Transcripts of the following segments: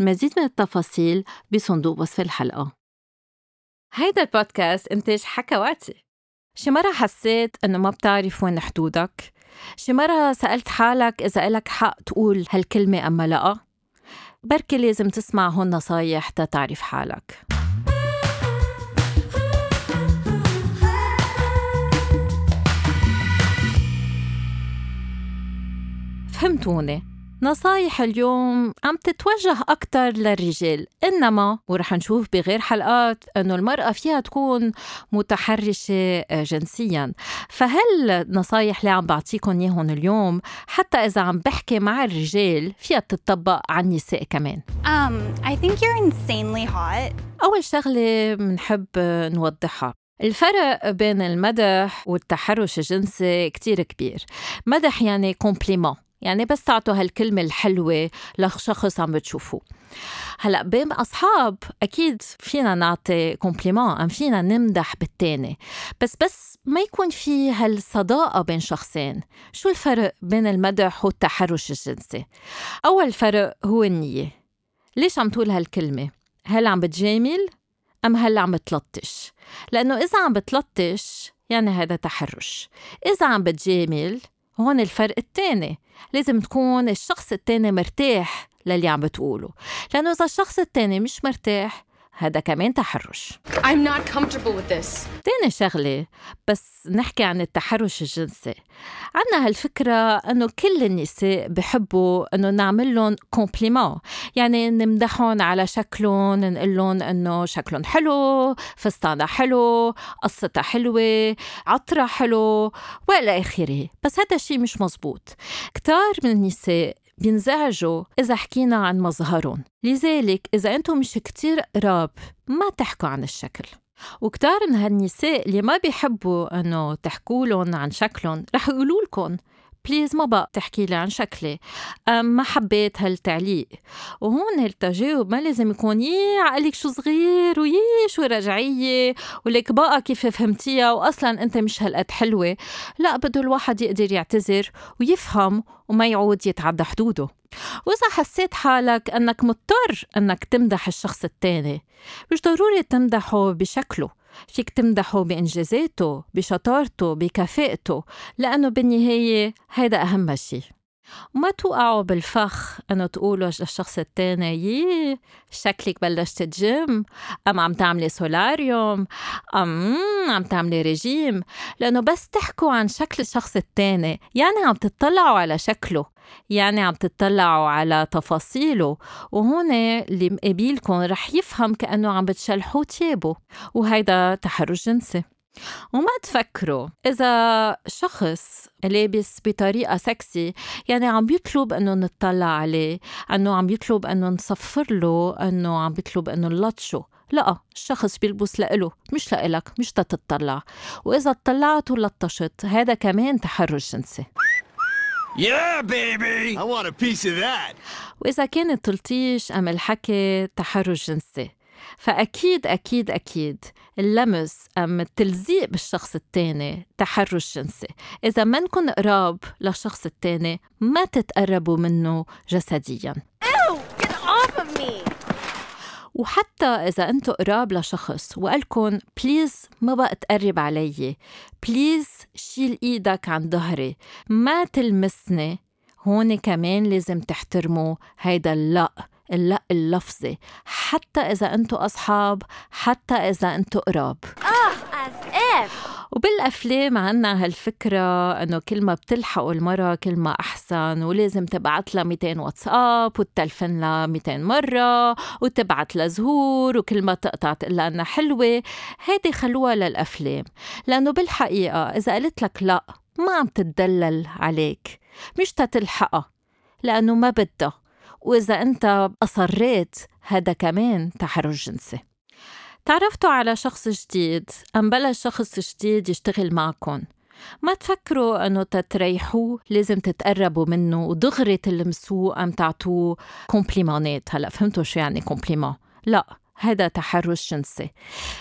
المزيد من التفاصيل بصندوق وصف الحلقة. هيدا البودكاست إنتاج حكواتي شي مرة حسيت إنه ما بتعرف وين حدودك. شي مرة سألت حالك إذا إلك حق تقول هالكلمة أما لأ بركي لازم تسمع هون نصايح تتعرف حالك. فهمتوني؟ نصايح اليوم عم تتوجه أكثر للرجال إنما ورح نشوف بغير حلقات أنه المرأة فيها تكون متحرشة جنسيا. فهل النصايح اللي عم بعطيكم إياهم اليوم حتى إذا عم بحكي مع الرجال فيها تطبق على النساء كمان؟ Um, I think you're insanely hot. أول شغلة بنحب نوضحها. الفرق بين المدح والتحرش الجنسي كتير كبير. مدح يعني compliment يعني بس تعطوا هالكلمة الحلوة لشخص عم بتشوفوه هلا بين أصحاب أكيد فينا نعطي compliment أم فينا نمدح بالتاني بس بس ما يكون في هالصداقة بين شخصين. شو الفرق بين المدح والتحرش الجنسي؟ أول فرق هو النية. ليش عم تقول هالكلمة؟ هل عم بتجامل أم هل عم بتلطش؟ لأنه إذا عم بتلطش يعني هذا تحرش. إذا عم بتجامل هون الفرق التاني. لازم تكون الشخص التاني مرتاح للي عم بتقوله. لأنه إذا الشخص التاني مش مرتاح هذا كمان تحرش. I'm not comfortable with this. تاني شغلة بس نحكي عن التحرش الجنسي. عنا هالفكرة أنه كل النساء بحبوا أنه نعمل لهم كومبليمون يعني نمدحهم على شكلهم نقول لهم أنه شكلهم حلو فستانها حلو قصتها حلوة عطرها حلو وإلى آخره. بس هذا الشيء مش مزبوط. كتار من النساء بينزعجوا إذا حكينا عن مظهرهم. لذلك إذا أنتم مش كتير قراب ما تحكوا عن الشكل. وكتار من هالنساء اللي ما بيحبوا إنه تحكوا عن شكلهم رح يقولوا لكم بليز ما بقى تحكي لي عن شكلي. ما حبيت هالتعليق. وهون التجاوب ما لازم يكون يي عقلك شو صغير ويي شو رجعية ولك بقى كيف فهمتيها وأصلا أنت مش هالقد حلوة. لا بده الواحد يقدر يعتذر ويفهم وما يعود يتعدى حدوده. وإذا حسيت حالك أنك مضطر أنك تمدح الشخص التاني مش ضروري تمدحه بشكله. فيك تمدحه بإنجازاته بشطارته بكفاءته لأنه بالنهاية هيدا أهم شيء وما توقعوا بالفخ إنه تقولوا للشخص التاني يي شكلك بلشت جيم أم عم تعملي solarium؟ أم عم تعملي رجيم لأنه بس تحكوا عن شكل الشخص التاني يعني عم تطلعوا على شكله يعني عم تطلعوا على تفاصيله. وهون اللي مقابلكم رح يفهم كأنه عم بتشلحوا تيابه. وهيدا تحرش جنسي. وما تفكروا إذا شخص لابس بطريقة سكسي يعني عم بيطلب إنه نطلع عليه إنه عم بيطلب إنه نصفر له إنه عم بيطلب إنه نلطشه لا الشخص بيلبس لإله مش لإلك مش تتطلع وإذا اطلعت ولطشت هذا كمان تحرش جنسي Yeah, baby! I want a piece of that. وإذا كان التلطيش أم الحكي تحرش جنسي فأكيد أكيد أكيد اللمس أم التلزيق بالشخص التاني تحرش جنسي. إذا منكن قراب للشخص التاني ما تتقربوا منه جسدياً! وحتى إذا أنتوا قراب لشخص وقالكن please ما بقى تقرب علي. please شيل إيدك عن ظهري. ما تلمسني. هون كمان لازم تحترموا هيدا اللأ اللأ اللفظي حتى إذا أنتوا أصحاب حتى إذا أنتوا قراب. As if! وبالأفلام عنا هالفكرة إنه كل ما بتلحقوا المرة كل ما أحسن ولازم تبعت لها 200 واتساب وتلفن لها 200 مرة وتبعت لها زهور وكل ما تقطع تقول لها إنها حلوة. هيدي خلوها للأفلام. لأنه بالحقيقة إذا قالت لك لا ما عم تتدلل عليك. مش تتلحقها لأنه ما بدها. وإذا أنت أصريت هذا كمان تحرش جنسي. تعرفتوا على شخص جديد أم بلش شخص جديد يشتغل معكم ما تفكروا إنه تتريحوه لازم تتقربوا منه ودغري تلمسوه أم تعطوه compliment ات. هلا فهمتوا شو يعني compliment؟ لا هذا تحرش جنسي.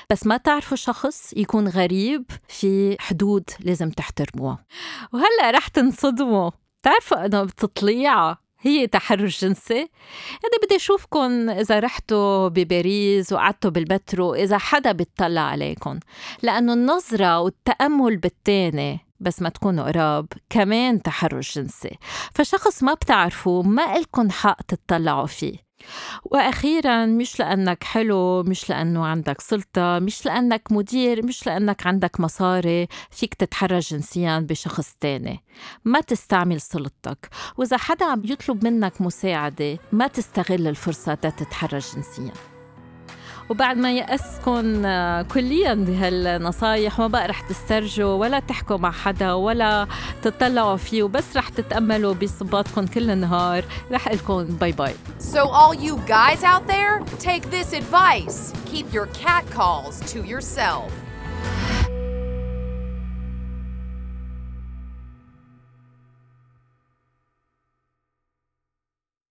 بس ما تعرفوا شخص يكون غريب في حدود لازم تحترموها وهلا رح تنصدموا. تعرفوا إنه بتطليعة هي تحرش جنسي. يعني بدي اشوفكم إذا رحتوا بباريس وقعدتوا بالمترو إذا حدا بيطلع عليكم لأنه النظرة والتأمل بالتاني بس ما تكونوا قراب كمان تحرش جنسي. فشخص ما بتعرفوه ما إلكن حق تطلعوا فيه. وأخيرا مش لأنك حلو مش لأنه عندك سلطة مش لأنك مدير مش لأنك عندك مصاري فيك تتحرش جنسيا بشخص تاني. ما تستعمل سلطتك. وإذا حدا عم يطلب منك مساعدة ما تستغل الفرصة تتحرش جنسيا. وبعد ما يأسكم آه، كليا بهالنصايح ما بقى رح تسترجوا ولا تحكوا مع حدا ولا تطلعوا فيه وبس رح تتأملوا بصباتكم كل النهار. رح لكم باي باي. So, all you guys out there, take this advice. Keep your cat calls to yourself.